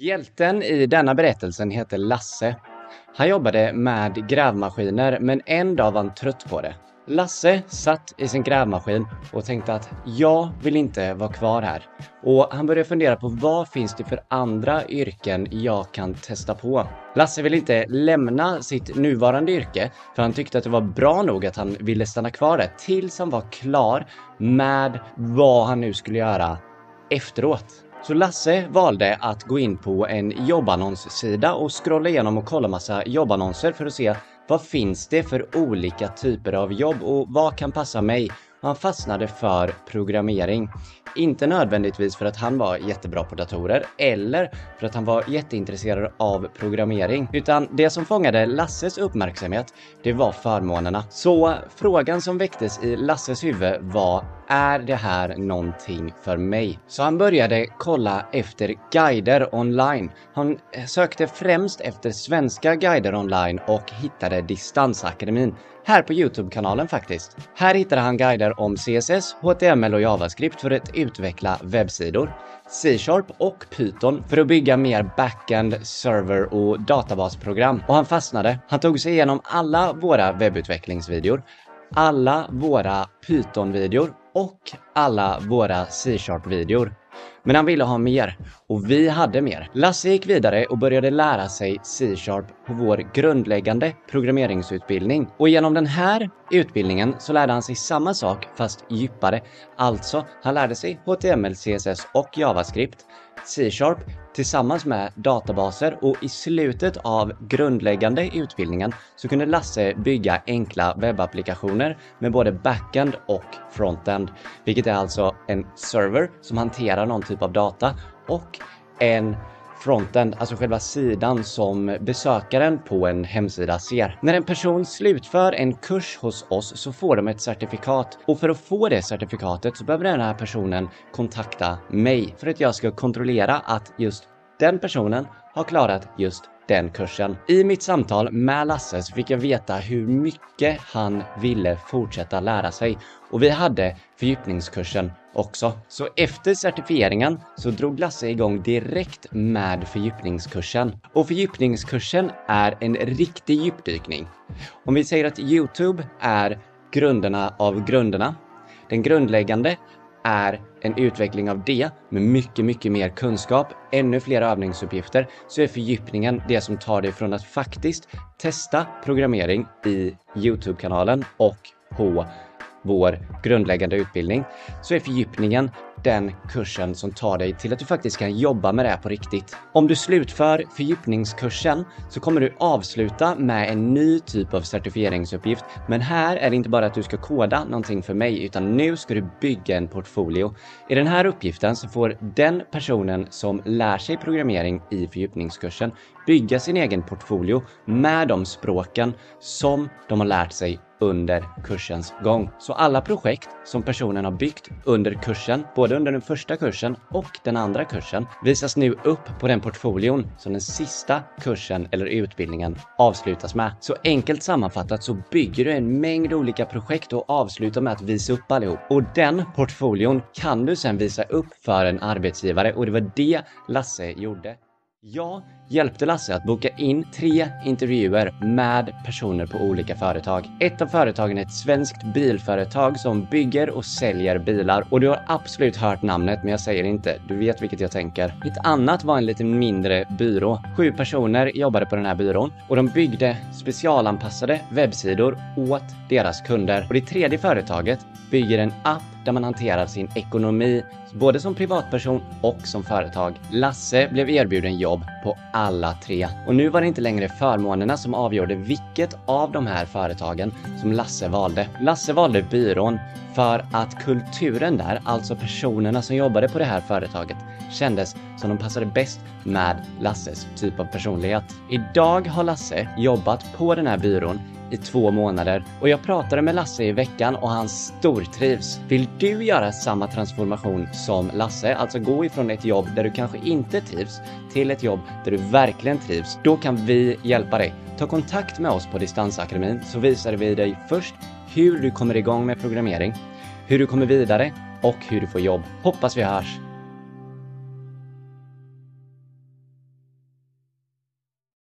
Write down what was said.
Hjälten i denna berättelsen heter Lasse. Han jobbade med grävmaskiner, men en dag var han trött på det. Lasse satt i sin grävmaskin och tänkte att jag vill inte vara kvar här. Och han började fundera på vad finns det för andra yrken jag kan testa på. Lasse ville inte lämna sitt nuvarande yrke för han tyckte att det var bra nog att han ville stanna kvar där tills han var klar med vad han nu skulle göra efteråt. Så Lasse valde att gå in på en jobbannonssida och scrolla igenom och kolla massa jobbannonser för att se vad finns det för olika typer av jobb och vad kan passa mig? Han fastnade för programmering. Inte nödvändigtvis för att han var jättebra på datorer eller för att han var jätteintresserad av programmering, utan det som fångade Lasses uppmärksamhet, det var förmånerna. Så frågan som väcktes i Lasses huvud var är det här någonting för mig? Så han började kolla efter guider online. Han eh, sökte främst efter svenska guider online och hittade Distansakademin här på Youtube-kanalen faktiskt. Här hittade han guider om CSS, HTML och JavaScript för att utveckla webbsidor, C-sharp och Python för att bygga mer backend, server och databasprogram. Och han fastnade. Han tog sig igenom alla våra webbutvecklingsvideor, alla våra Python-videor och alla våra C-sharp-videor. Men han ville ha mer och vi hade mer. Lasse gick vidare och började lära sig C-sharp på vår grundläggande programmeringsutbildning. Och genom den här utbildningen så lärde han sig samma sak fast djupare. Alltså, han lärde sig HTML, CSS och JavaScript, C-sharp tillsammans med databaser och i slutet av grundläggande utbildningen så kunde Lasse bygga enkla webbapplikationer med både backend och frontend, vilket är alltså en server som hanterar någon typ av data och en frontend, alltså själva sidan som besökaren på en hemsida ser. När en person slutför en kurs hos oss så får de ett certifikat och för att få det certifikatet så behöver den här personen kontakta mig för att jag ska kontrollera att just den personen har klarat just den kursen. I mitt samtal med Lasse så fick jag veta hur mycket han ville fortsätta lära sig och vi hade fördjupningskursen också. Så efter certifieringen så drog Lasse igång direkt med fördjupningskursen. Och fördjupningskursen är en riktig djupdykning. Om vi säger att Youtube är grunderna av grunderna. Den grundläggande är en utveckling av det med mycket, mycket mer kunskap, ännu fler övningsuppgifter, så är fördjupningen det som tar dig från att faktiskt testa programmering i Youtube-kanalen och på vår grundläggande utbildning, så är fördjupningen den kursen som tar dig till att du faktiskt kan jobba med det här på riktigt. Om du slutför fördjupningskursen så kommer du avsluta med en ny typ av certifieringsuppgift. Men här är det inte bara att du ska koda någonting för mig, utan nu ska du bygga en portfolio. I den här uppgiften så får den personen som lär sig programmering i fördjupningskursen bygga sin egen portfolio med de språken som de har lärt sig under kursens gång. Så alla projekt som personen har byggt under kursen, både under den första kursen och den andra kursen, visas nu upp på den portfolion som den sista kursen eller utbildningen avslutas med. Så enkelt sammanfattat så bygger du en mängd olika projekt och avslutar med att visa upp allihop. Och den portfolion kan du sedan visa upp för en arbetsgivare och det var det Lasse gjorde. Ja, hjälpte Lasse att boka in tre intervjuer med personer på olika företag. Ett av företagen är ett svenskt bilföretag som bygger och säljer bilar och du har absolut hört namnet men jag säger inte. Du vet vilket jag tänker. Ett annat var en lite mindre byrå. Sju personer jobbade på den här byrån och de byggde specialanpassade webbsidor åt deras kunder. Och det tredje företaget bygger en app där man hanterar sin ekonomi både som privatperson och som företag. Lasse blev erbjuden jobb på alla tre. Och nu var det inte längre förmånerna som avgjorde vilket av de här företagen som Lasse valde. Lasse valde byrån för att kulturen där, alltså personerna som jobbade på det här företaget, kändes som de passade bäst med Lasses typ av personlighet. Idag har Lasse jobbat på den här byrån i två månader och jag pratade med Lasse i veckan och han stortrivs. Vill du göra samma transformation som Lasse, alltså gå ifrån ett jobb där du kanske inte trivs till ett jobb där du verkligen trivs, då kan vi hjälpa dig. Ta kontakt med oss på Distansakademin så visar vi dig först hur du kommer igång med programmering, hur du kommer vidare och hur du får jobb. Hoppas vi hörs!